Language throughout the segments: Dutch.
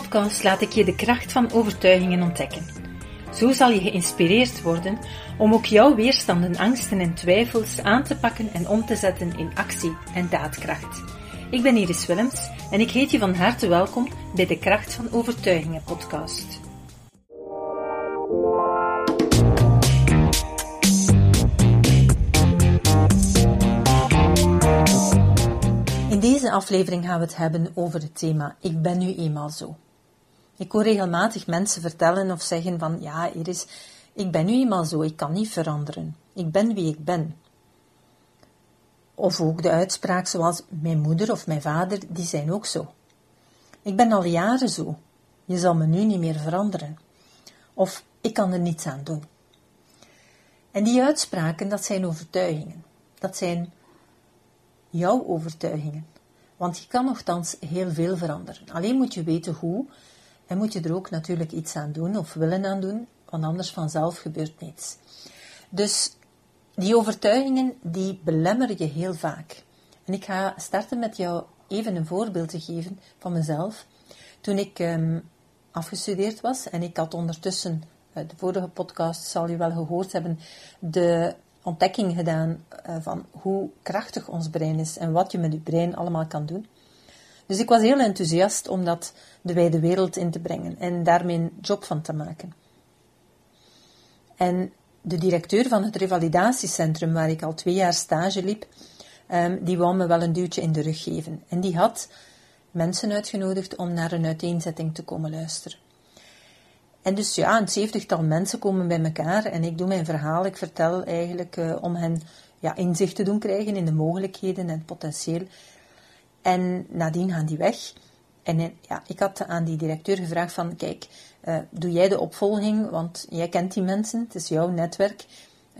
podcast laat ik je de kracht van overtuigingen ontdekken. Zo zal je geïnspireerd worden om ook jouw weerstanden, angsten en twijfels aan te pakken en om te zetten in actie en daadkracht. Ik ben Iris Willems en ik heet je van harte welkom bij de Kracht van Overtuigingen podcast. In deze aflevering gaan we het hebben over het thema Ik ben nu eenmaal zo. Ik hoor regelmatig mensen vertellen of zeggen van ja, Iris, ik ben nu eenmaal zo, ik kan niet veranderen. Ik ben wie ik ben. Of ook de uitspraak zoals mijn moeder of mijn vader, die zijn ook zo. Ik ben al jaren zo. Je zal me nu niet meer veranderen. Of ik kan er niets aan doen. En die uitspraken, dat zijn overtuigingen. Dat zijn jouw overtuigingen. Want je kan nogthans heel veel veranderen. Alleen moet je weten hoe en moet je er ook natuurlijk iets aan doen of willen aan doen, want anders vanzelf gebeurt niets. Dus die overtuigingen, die belemmeren je heel vaak. En ik ga starten met jou even een voorbeeld te geven van mezelf. Toen ik um, afgestudeerd was en ik had ondertussen, uh, de vorige podcast zal je wel gehoord hebben, de ontdekking gedaan uh, van hoe krachtig ons brein is en wat je met je brein allemaal kan doen. Dus ik was heel enthousiast om dat de wijde wereld in te brengen en daarmee een job van te maken. En de directeur van het revalidatiecentrum, waar ik al twee jaar stage liep, um, die wou me wel een duwtje in de rug geven. En die had mensen uitgenodigd om naar een uiteenzetting te komen luisteren. En dus ja, een zeventigtal mensen komen bij elkaar en ik doe mijn verhaal. Ik vertel eigenlijk uh, om hen ja, inzicht te doen krijgen in de mogelijkheden en het potentieel. En nadien gaan die weg. En eh, ja, ik had aan die directeur gevraagd van, kijk, uh, doe jij de opvolging, want jij kent die mensen, het is jouw netwerk,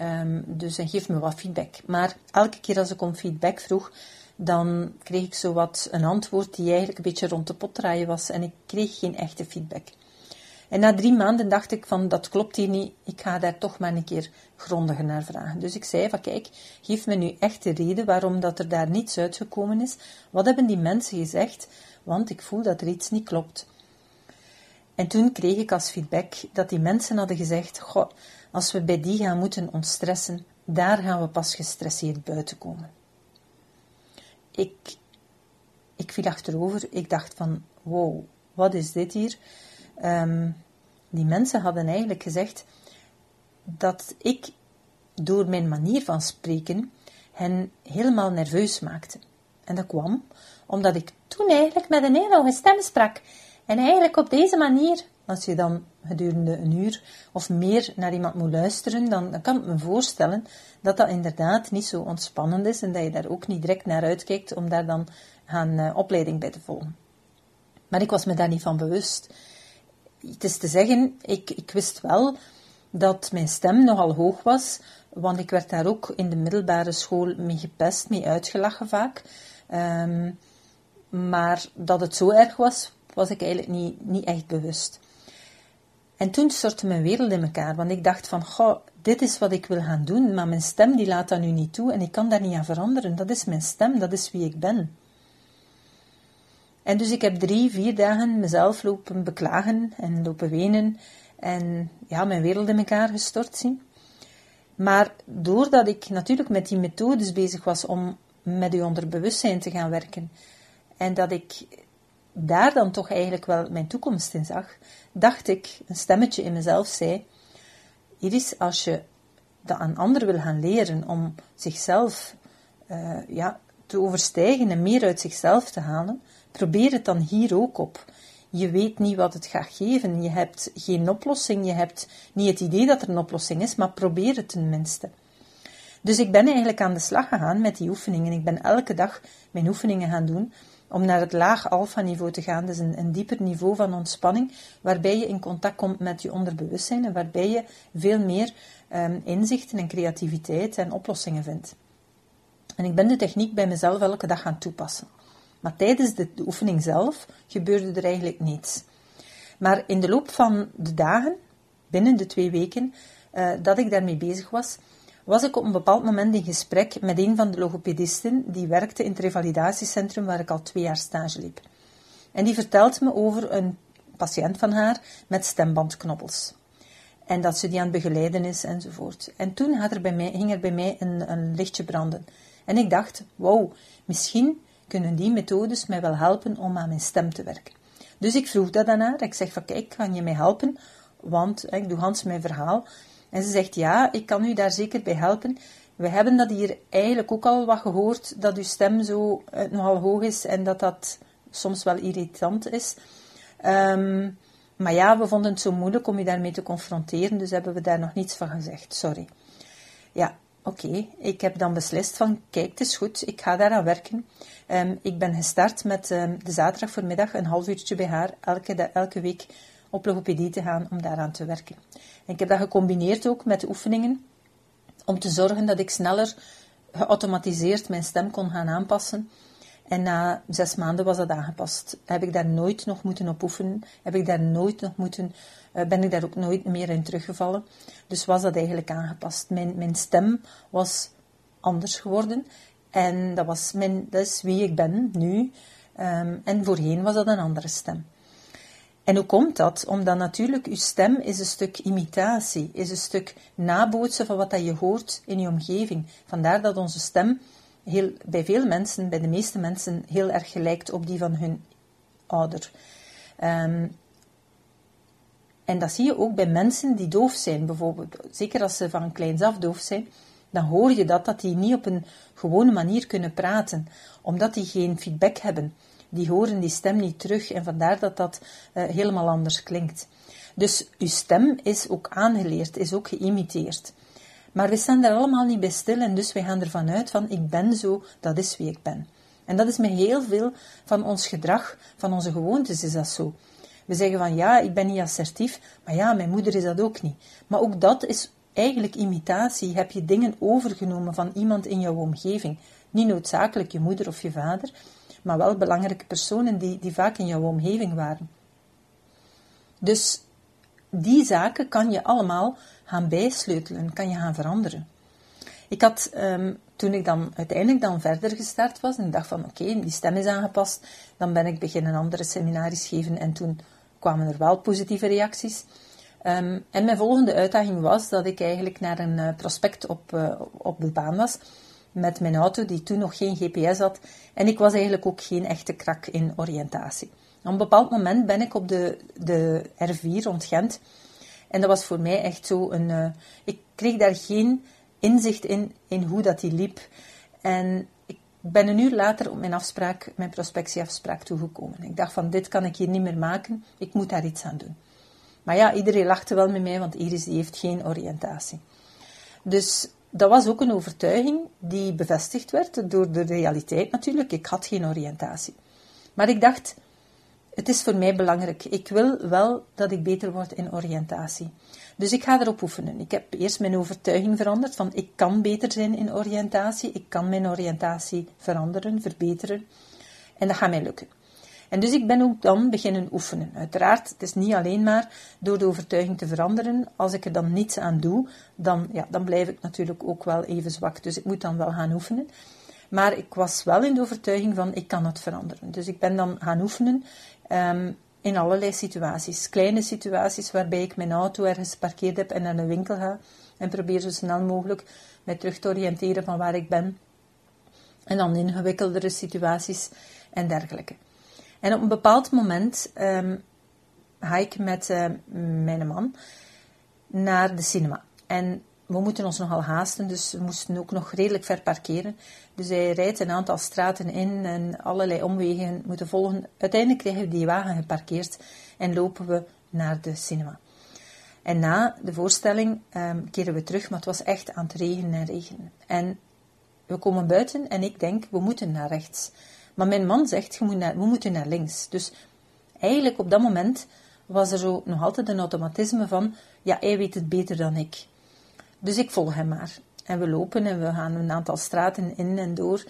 um, dus geef me wat feedback. Maar elke keer als ik om feedback vroeg, dan kreeg ik zo wat een antwoord die eigenlijk een beetje rond de pot draaien was en ik kreeg geen echte feedback. En na drie maanden dacht ik van, dat klopt hier niet, ik ga daar toch maar een keer grondiger naar vragen. Dus ik zei van, kijk, geef me nu echt de reden waarom dat er daar niets uitgekomen is. Wat hebben die mensen gezegd? Want ik voel dat er iets niet klopt. En toen kreeg ik als feedback dat die mensen hadden gezegd, goh, als we bij die gaan moeten ontstressen, daar gaan we pas gestresseerd buiten komen. Ik, ik viel achterover, ik dacht van, wow, wat is dit hier? Um, die mensen hadden eigenlijk gezegd dat ik door mijn manier van spreken hen helemaal nerveus maakte. En dat kwam omdat ik toen eigenlijk met een hele hoge stem sprak. En eigenlijk op deze manier, als je dan gedurende een uur of meer naar iemand moet luisteren, dan, kan ik me voorstellen dat dat inderdaad niet zo ontspannend is en dat je daar ook niet direct naar uitkijkt om daar dan een uh, opleiding bij te volgen. Maar ik was me daar niet van bewust het is te zeggen, ik, ik wist wel dat mijn stem nogal hoog was, want ik werd daar ook in de middelbare school mee gepest, mee uitgelachen vaak. Um, maar dat het zo erg was, was ik eigenlijk niet, niet echt bewust. En toen stortte mijn wereld in elkaar, want ik dacht van, goh, dit is wat ik wil gaan doen, maar mijn stem die laat dat nu niet toe en ik kan daar niet aan veranderen. Dat is mijn stem, dat is wie ik ben. En dus ik heb drie, vier dagen mezelf lopen beklagen en lopen wenen en ja, mijn wereld in elkaar gestort zien. Maar doordat ik natuurlijk met die methodes bezig was om met uw onderbewustzijn te gaan werken en dat ik daar dan toch eigenlijk wel mijn toekomst in zag, dacht ik, een stemmetje in mezelf zei, Iris, als je dat aan anderen wil gaan leren om zichzelf uh, ja, te overstijgen en meer uit zichzelf te halen, Probeer het dan hier ook op. Je weet niet wat het gaat geven. Je hebt geen oplossing. Je hebt niet het idee dat er een oplossing is, maar probeer het tenminste. Dus ik ben eigenlijk aan de slag gegaan met die oefeningen. Ik ben elke dag mijn oefeningen gaan doen om naar het laag alfa-niveau te gaan. Dus een, een dieper niveau van ontspanning, waarbij je in contact komt met je onderbewustzijn en waarbij je veel meer um, inzichten en creativiteit en oplossingen vindt. En ik ben de techniek bij mezelf elke dag gaan toepassen. Maar tijdens de, oefening zelf gebeurde er eigenlijk niets. Maar in de loop van de dagen, binnen de twee weken uh, dat ik daarmee bezig was, was ik op een bepaald moment in gesprek met een van de logopedisten die werkte in het revalidatiecentrum waar ik al twee jaar stage liep. En die vertelt me over een patiënt van haar met stembandknobbels. En dat ze die aan het begeleiden is enzovoort. En toen had er bij mij, ging er bij mij een, een lichtje branden. En ik dacht, wow, misschien kunnen die methodes mij wel helpen om aan mijn stem te werken. Dus ik vroeg dat aan. Ik zeg van, kijk, kan je mij helpen? Want ik doe Hans mijn verhaal. En ze zegt, ja, ik kan u daar zeker bij helpen. We hebben dat hier eigenlijk ook al wat gehoord, dat uw stem zo uh, nogal hoog is en dat dat soms wel irritant is. Um, maar ja, we vonden het zo moeilijk om u daarmee te confronteren, dus hebben we daar nog niets van gezegd. Sorry. Ja, oké. Ik heb dan beslist van, kijk, het is goed, ik ga daaraan werken. Um, ik ben gestart met um, de zaterdag voormiddag een half uurtje bij haar, elke, elke week op logopedie te gaan om daaraan te werken. En ik heb dat gecombineerd ook met de oefeningen, om te zorgen dat ik sneller geautomatiseerd mijn stem kon gaan aanpassen. En na zes maanden was dat aangepast. Heb ik daar nooit nog moeten op oefenen. Heb ik daar nooit nog moeten, uh, ben ik daar ook nooit meer in teruggevallen. Dus was dat eigenlijk aangepast. Mijn, mijn stem was anders geworden. En dat, was mijn, dat is wie ik ben nu. Um, en voorheen was dat een andere stem. En hoe komt dat? Omdat natuurlijk uw stem is een stuk imitatie, is een stuk nabootsen van wat dat je hoort in je omgeving. Vandaar dat onze stem heel, bij veel mensen, bij de meeste mensen, heel erg gelijkt op die van hun ouder. Um, en dat zie je ook bij mensen die doof zijn, bijvoorbeeld. Zeker als ze van kleins af doof zijn, dan hoor je dat, dat die niet op een gewone manier kunnen praten, omdat die geen feedback hebben. Die horen die stem niet terug en vandaar dat dat uh, helemaal anders klinkt. Dus uw stem is ook aangeleerd, is ook geïmiteerd. Maar we staan er allemaal niet bij stil en dus wij gaan ervan uit van ik ben zo, dat is wie ik ben. En dat is met heel veel van ons gedrag, van onze gewoontes is dat zo. We zeggen van ja, ik ben niet assertief, maar ja, mijn moeder is dat ook niet. Maar ook dat is eigenlijk imitatie. Heb je dingen overgenomen van iemand in jouw omgeving? Niet noodzakelijk je moeder of je vader, maar wel belangrijke personen die, die vaak in jouw omgeving waren. Dus die zaken kan je allemaal gaan bijsleutelen, kan je gaan veranderen. Ik had, um, toen ik dan uiteindelijk dan verder gestart was, en ik dacht van oké, die stem is aangepast, dan ben ik beginnen andere seminaries geven en toen kwamen er wel positieve reacties. Um, en mijn volgende uitdaging was dat ik eigenlijk naar een uh, prospect op, uh, op de baan was met mijn auto, die toen nog geen GPS had. En ik was eigenlijk ook geen echte krak in oriëntatie. Op een bepaald moment ben ik op de, de R4 rond Gent en dat was voor mij echt zo een. Uh, ik kreeg daar geen inzicht in, in hoe dat die liep. En ik ben een uur later op mijn afspraak, mijn prospectieafspraak toegekomen. Ik dacht van, dit kan ik hier niet meer maken, ik moet daar iets aan doen. Maar ja, iedereen lachte wel met mij, want Iris heeft geen oriëntatie. Dus dat was ook een overtuiging die bevestigd werd door de realiteit natuurlijk. Ik had geen oriëntatie. Maar ik dacht, het is voor mij belangrijk. Ik wil wel dat ik beter word in oriëntatie. Dus ik ga erop oefenen. Ik heb eerst mijn overtuiging veranderd van ik kan beter zijn in oriëntatie. Ik kan mijn oriëntatie veranderen, verbeteren. En dat gaat mij lukken. En dus ik ben ook dan beginnen oefenen. Uiteraard, het is niet alleen maar door de overtuiging te veranderen. Als ik er dan niets aan doe, dan, ja, dan blijf ik natuurlijk ook wel even zwak. Dus ik moet dan wel gaan oefenen. Maar ik was wel in de overtuiging van ik kan het veranderen. Dus ik ben dan gaan oefenen um, in allerlei situaties. Kleine situaties waarbij ik mijn auto ergens geparkeerd heb en naar een winkel ga en probeer zo snel mogelijk mij terug te oriënteren van waar ik ben. En dan ingewikkeldere situaties en dergelijke. En op een bepaald moment um, ga ik met uh, mijn man naar de cinema. En we moeten ons nogal haasten, dus we moesten ook nog redelijk ver parkeren. Dus hij rijdt een aantal straten in en allerlei omwegen moeten volgen. Uiteindelijk krijgen we die wagen geparkeerd en lopen we naar de cinema. En na de voorstelling um, keren we terug, maar het was echt aan het regenen en regenen. En we komen buiten en ik denk, we moeten naar rechts. Maar mijn man zegt, moet naar, we moeten naar links. Dus eigenlijk op dat moment was er zo nog altijd een automatisme van, ja, hij weet het beter dan ik. Dus ik volg hem maar. En we lopen en we gaan een aantal straten in en door.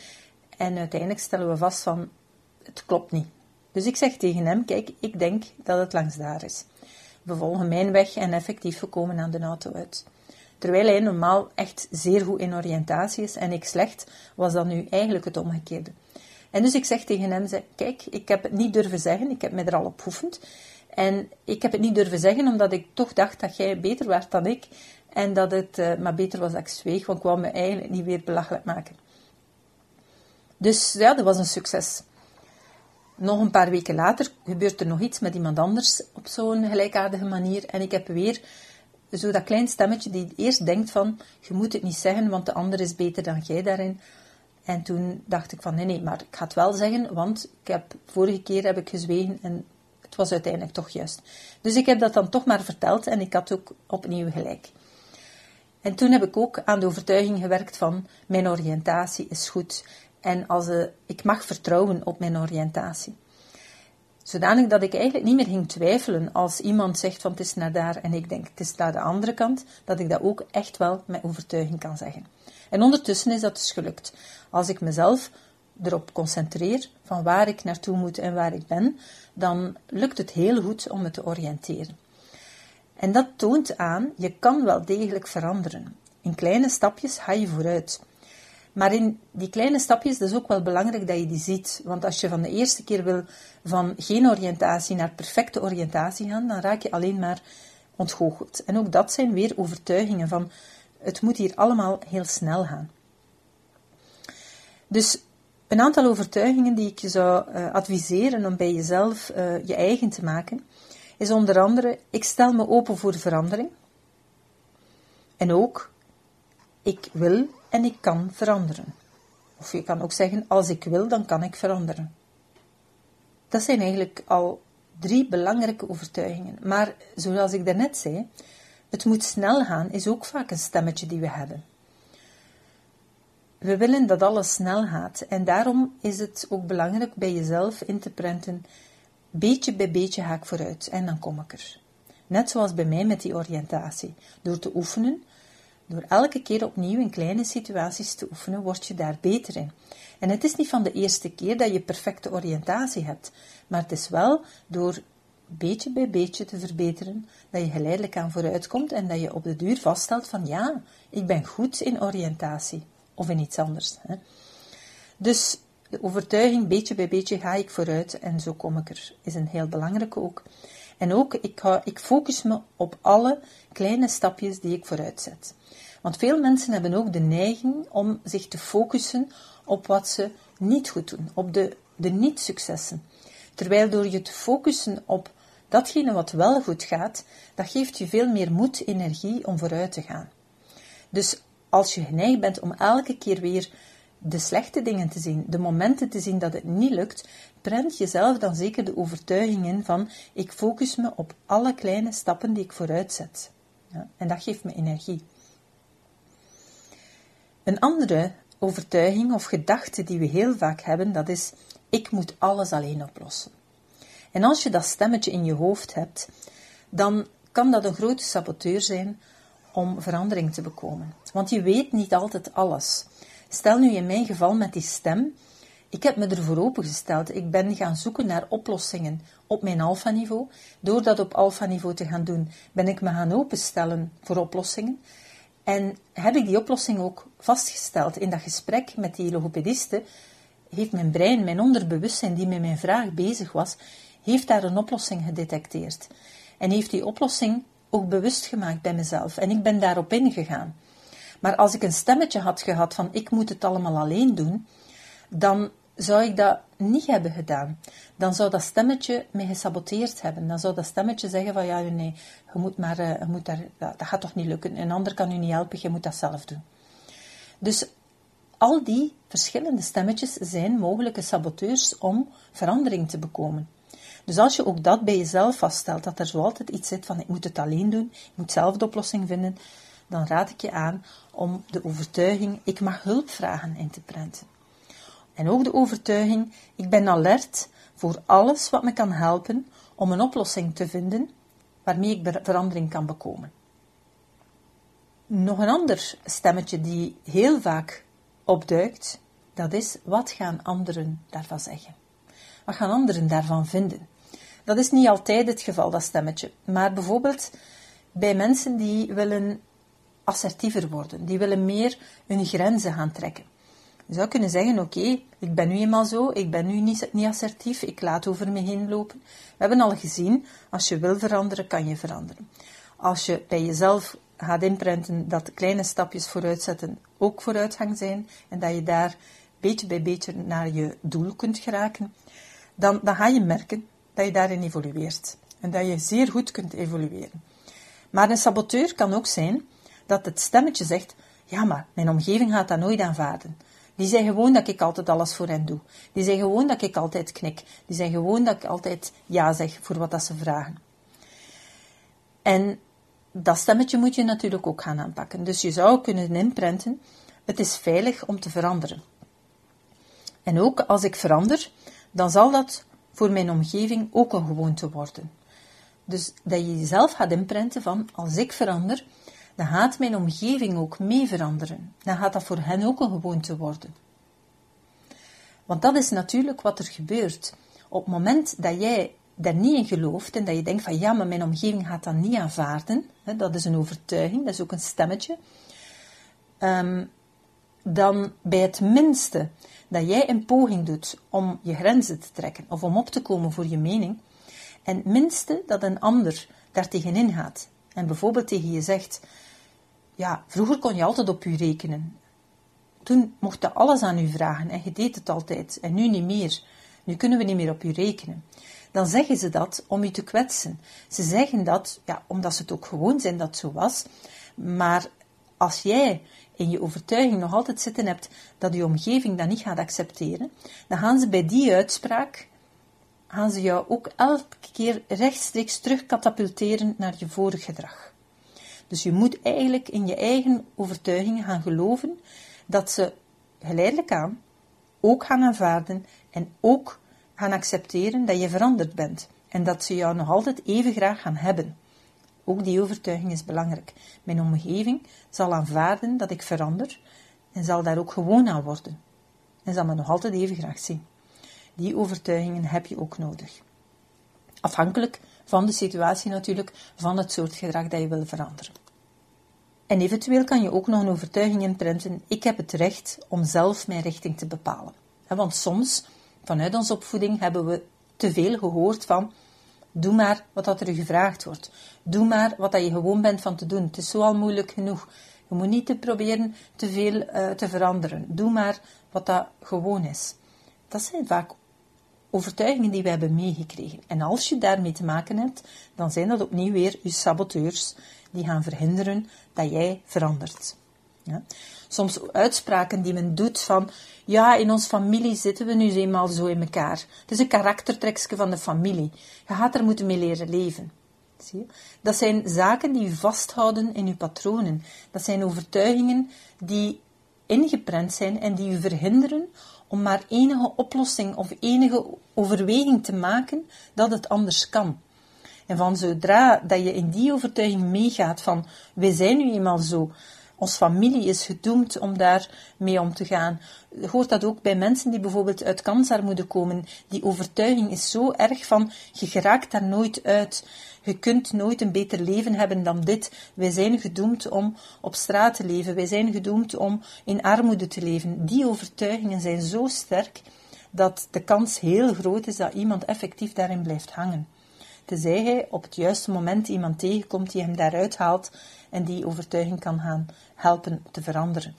En uiteindelijk stellen we vast van, het klopt niet. Dus ik zeg tegen hem, kijk, ik denk dat het langs daar is. We volgen mijn weg en effectief we komen aan de auto uit. Terwijl hij normaal echt zeer goed in oriëntatie is en ik slecht, was dat nu eigenlijk het omgekeerde. En dus ik zeg tegen hem, kijk, ik heb het niet durven zeggen, ik heb me er al op geoefend. En ik heb het niet durven zeggen, omdat ik toch dacht dat jij beter werd dan ik. En dat het uh, maar beter was dat ik zweeg, want ik wou me eigenlijk niet weer belachelijk maken. Dus ja, dat was een succes. Nog een paar weken later gebeurt er nog iets met iemand anders op zo'n gelijkaardige manier. En ik heb weer zo dat klein stemmetje die eerst denkt van, je moet het niet zeggen, want de ander is beter dan jij daarin. En toen dacht ik van, nee, nee, maar ik ga het wel zeggen, want ik heb, vorige keer heb ik gezwegen en het was uiteindelijk toch juist. Dus ik heb dat dan toch maar verteld en ik had ook opnieuw gelijk. En toen heb ik ook aan de overtuiging gewerkt van, mijn oriëntatie is goed. En als, uh, ik mag vertrouwen op mijn oriëntatie. Zodanig dat ik eigenlijk niet meer ging twijfelen als iemand zegt van het is naar daar en ik denk het is naar de andere kant, dat ik dat ook echt wel met overtuiging kan zeggen. En ondertussen is dat dus gelukt. Als ik mezelf erop concentreer van waar ik naartoe moet en waar ik ben, dan lukt het heel goed om me te oriënteren. En dat toont aan, je kan wel degelijk veranderen. In kleine stapjes ga je vooruit. Maar in die kleine stapjes, is ook wel belangrijk dat je die ziet. Want als je van de eerste keer wil van geen oriëntatie naar perfecte oriëntatie gaan, dan raak je alleen maar ontgoocheld. En ook dat zijn weer overtuigingen van het moet hier allemaal heel snel gaan. Dus een aantal overtuigingen die ik je zou uh, adviseren om bij jezelf uh, je eigen te maken, is onder andere: ik stel me open voor verandering. En ook, ik wil en ik kan veranderen. Of je kan ook zeggen, als ik wil, dan kan ik veranderen. Dat zijn eigenlijk al drie belangrijke overtuigingen. Maar zoals ik daarnet zei, het moet snel gaan is ook vaak een stemmetje die we hebben. We willen dat alles snel gaat en daarom is het ook belangrijk bij jezelf in te prenten, beetje bij beetje ga ik vooruit en dan kom ik er. Net zoals bij mij met die oriëntatie. Door te oefenen, door elke keer opnieuw in kleine situaties te oefenen, word je daar beter in. En het is niet van de eerste keer dat je perfecte oriëntatie hebt, maar het is wel door beetje bij beetje te verbeteren, dat je geleidelijk aan vooruit komt en dat je op de duur vaststelt van ja, ik ben goed in oriëntatie of in iets anders. Hè. Dus de overtuiging, beetje bij beetje ga ik vooruit en zo kom ik er, is een heel belangrijke ook. En ook, ik, ga, ik focus me op alle kleine stapjes die ik vooruit zet. Want veel mensen hebben ook de neiging om zich te focussen op wat ze niet goed doen, op de, de niet-successen. Terwijl door je te focussen op datgene wat wel goed gaat, dat geeft je veel meer moed, energie om vooruit te gaan. Dus als je geneigd bent om elke keer weer de slechte dingen te zien, de momenten te zien dat het niet lukt, prent jezelf dan zeker de overtuiging in van ik focus me op alle kleine stappen die ik vooruit zet. Ja, en dat geeft me energie. Een andere overtuiging of gedachte die we heel vaak hebben, dat is ik moet alles alleen oplossen. En als je dat stemmetje in je hoofd hebt, dan kan dat een grote saboteur zijn om verandering te bekomen. Want je weet niet altijd alles. Stel nu in mijn geval met die stem, ik heb me ervoor opengesteld. Ik ben gaan zoeken naar oplossingen op mijn alfa-niveau. Door dat op alfa-niveau te gaan doen, ben ik me gaan openstellen voor oplossingen. En heb ik die oplossing ook vastgesteld in dat gesprek met die logopediste, heeft mijn brein, mijn onderbewustzijn die met mijn vraag bezig was, heeft daar een oplossing gedetecteerd. En heeft die oplossing ook bewust gemaakt bij mezelf. En ik ben daarop ingegaan. Maar als ik een stemmetje had gehad van ik moet het allemaal alleen doen, dan zou ik dat niet hebben gedaan. Dan zou dat stemmetje me gesaboteerd hebben. Dan zou dat stemmetje zeggen van ja, nee, je moet maar, eh, je moet daar, dat gaat toch niet lukken. Een ander kan u niet helpen, je moet dat zelf doen. Dus al die verschillende stemmetjes zijn mogelijke saboteurs om verandering te bekomen. Dus als je ook dat bij jezelf vaststelt, dat er zo altijd iets zit van ik moet het alleen doen, ik moet zelf de oplossing vinden, dan raad ik je aan om de overtuiging ik mag hulp vragen in te prenten. En ook de overtuiging ik ben alert voor alles wat me kan helpen om een oplossing te vinden waarmee ik verandering kan bekomen. Nog een ander stemmetje die heel vaak opduikt, dat is wat gaan anderen daarvan zeggen? Wat gaan anderen daarvan vinden? Dat is niet altijd het geval, dat stemmetje. Maar bijvoorbeeld bij mensen die willen assertiever worden, die willen meer hun grenzen gaan trekken. Je zou kunnen zeggen, oké, ik ben nu eenmaal zo, ik ben nu niet, niet assertief, ik laat over me heen lopen. We hebben al gezien, als je wil veranderen, kan je veranderen. Als je bij jezelf gaat inprenten dat kleine stapjes vooruitzetten ook vooruitgang zijn en dat je daar beetje bij beetje naar je doel kunt geraken, dan, dan ga je merken dat je daarin evolueert en dat je zeer goed kunt evolueren. Maar een saboteur kan ook zijn dat het stemmetje zegt, ja, maar mijn omgeving gaat dat nooit aanvaarden. Die zeggen gewoon dat ik altijd alles voor hen doe. Die zeggen gewoon dat ik altijd knik. Die zeggen gewoon dat ik altijd ja zeg voor wat dat ze vragen. En dat stemmetje moet je natuurlijk ook gaan aanpakken. Dus je zou kunnen inprenten, het is veilig om te veranderen. En ook als ik verander, dan zal dat voor mijn omgeving ook een gewoonte worden. Dus dat je jezelf gaat inprenten van, als ik verander, dan gaat mijn omgeving ook mee veranderen. Dan gaat dat voor hen ook een gewoonte worden. Want dat is natuurlijk wat er gebeurt. Op het moment dat jij daar niet in gelooft en dat je denkt van ja, maar mijn omgeving gaat dat niet aanvaarden, hè, dat is een overtuiging, dat is ook een stemmetje, um, dan bij het minste dat jij een poging doet om je grenzen te trekken of om op te komen voor je mening, en het minste dat een ander daar tegenin gaat en bijvoorbeeld tegen je zegt, ja, vroeger kon je altijd op u rekenen. Toen mocht je alles aan u vragen en je deed het altijd en nu niet meer. Nu kunnen we niet meer op u rekenen. Dan zeggen ze dat om u te kwetsen. Ze zeggen dat, ja, omdat ze het ook gewoon zijn dat zo was. Maar als jij in je overtuiging nog altijd zitten hebt dat je omgeving dat niet gaat accepteren, dan gaan ze bij die uitspraak, gaan ze jou ook elke keer rechtstreeks terug katapulteren naar je vorig gedrag. Dus je moet eigenlijk in je eigen overtuigingen gaan geloven dat ze geleidelijk aan ook gaan aanvaarden en ook gaan accepteren dat je veranderd bent en dat ze jou nog altijd even graag gaan hebben. Ook die overtuiging is belangrijk. Mijn omgeving zal aanvaarden dat ik verander en zal daar ook gewoon aan worden en zal me nog altijd even graag zien. Die overtuigingen heb je ook nodig. Afhankelijk van de situatie natuurlijk, van het soort gedrag dat je wil veranderen. En eventueel kan je ook nog een overtuiging inprenten, ik heb het recht om zelf mijn richting te bepalen. Want soms, vanuit onze opvoeding, hebben we te veel gehoord van, doe maar wat dat er gevraagd wordt. Doe maar wat dat je gewoon bent van te doen. Het is zo al moeilijk genoeg. Je moet niet te proberen te veel uh, te veranderen. Doe maar wat dat gewoon is. Dat zijn vaak overtuigingen die we hebben meegekregen. En als je daarmee te maken hebt, dan zijn dat opnieuw weer je saboteurs die gaan verhinderen dat jij verandert. Ja? Soms uitspraken die men doet van, ja, in onze familie zitten we nu eenmaal zo in elkaar. Het is een karaktertrekje van de familie. Je gaat er moeten mee leren leven. Zie je? Dat zijn zaken die vasthouden in uw patronen. Dat zijn overtuigingen die ingeprent zijn en die u verhinderen om maar enige oplossing of enige overweging te maken dat het anders kan. En van zodra dat je in die overtuiging meegaat van wij zijn nu eenmaal zo, ons familie is gedoemd om daar mee om te gaan. Hoort dat ook bij mensen die bijvoorbeeld uit kansarmoede komen? Die overtuiging is zo erg van je geraakt daar nooit uit. Je kunt nooit een beter leven hebben dan dit. Wij zijn gedoemd om op straat te leven. Wij zijn gedoemd om in armoede te leven. Die overtuigingen zijn zo sterk dat de kans heel groot is dat iemand effectief daarin blijft hangen. Tenzij hij op het juiste moment iemand tegenkomt die hem daaruit haalt en die overtuiging kan gaan helpen te veranderen.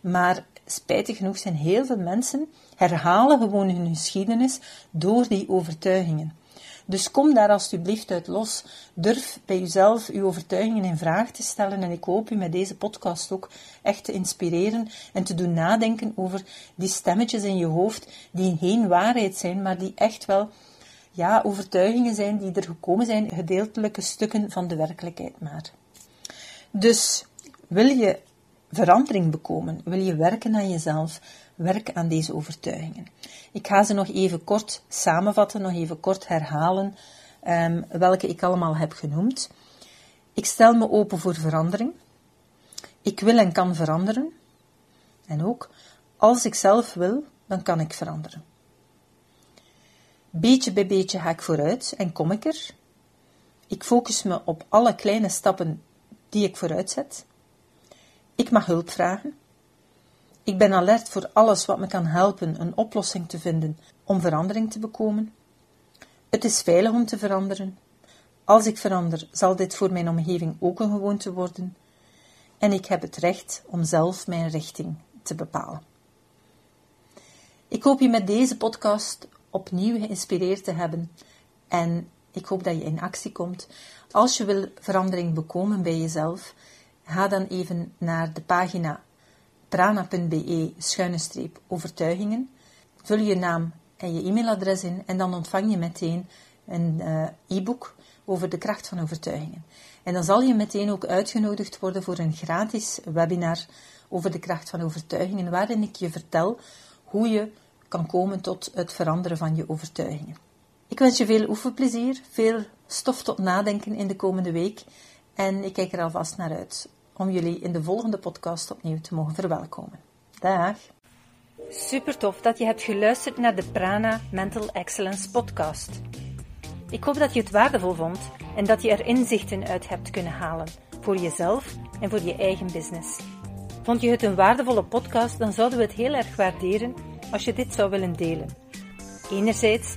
Maar spijtig genoeg zijn heel veel mensen herhalen gewoon hun geschiedenis door die overtuigingen. Dus kom daar alsjeblieft uit los. Durf bij jezelf uw overtuigingen in vraag te stellen. En ik hoop u met deze podcast ook echt te inspireren en te doen nadenken over die stemmetjes in je hoofd die geen waarheid zijn, maar die echt wel ja, overtuigingen zijn die er gekomen zijn, gedeeltelijke stukken van de werkelijkheid maar. Dus wil je verandering bekomen, wil je werken aan jezelf, werk aan deze overtuigingen. Ik ga ze nog even kort samenvatten, nog even kort herhalen, um, welke ik allemaal heb genoemd. Ik stel me open voor verandering. Ik wil en kan veranderen. En ook, als ik zelf wil, dan kan ik veranderen. Beetje bij beetje ga ik vooruit en kom ik er. Ik focus me op alle kleine stappen die ik vooruit zet. Ik mag hulp vragen. Ik ben alert voor alles wat me kan helpen een oplossing te vinden om verandering te bekomen. Het is veilig om te veranderen. Als ik verander, zal dit voor mijn omgeving ook een gewoonte worden. En ik heb het recht om zelf mijn richting te bepalen. Ik hoop je met deze podcast opnieuw geïnspireerd te hebben en ik hoop dat je in actie komt. Als je wil verandering bekomen bij jezelf, ga dan even naar de pagina prana.be schuine streep overtuigingen. Vul je naam en je e-mailadres in en dan ontvang je meteen een uh, e-book over de kracht van overtuigingen. En dan zal je meteen ook uitgenodigd worden voor een gratis webinar over de kracht van overtuigingen, waarin ik je vertel hoe je kan komen tot het veranderen van je overtuigingen. Ik wens je veel oefenplezier, veel stof tot nadenken in de komende week en ik kijk er alvast naar uit om jullie in de volgende podcast opnieuw te mogen verwelkomen. Dag! Super tof dat je hebt geluisterd naar de Prana Mental Excellence podcast. Ik hoop dat je het waardevol vond en dat je er inzichten uit hebt kunnen halen voor jezelf en voor je eigen business. Vond je het een waardevolle podcast, dan zouden we het heel erg waarderen als je dit zou willen delen. Enerzijds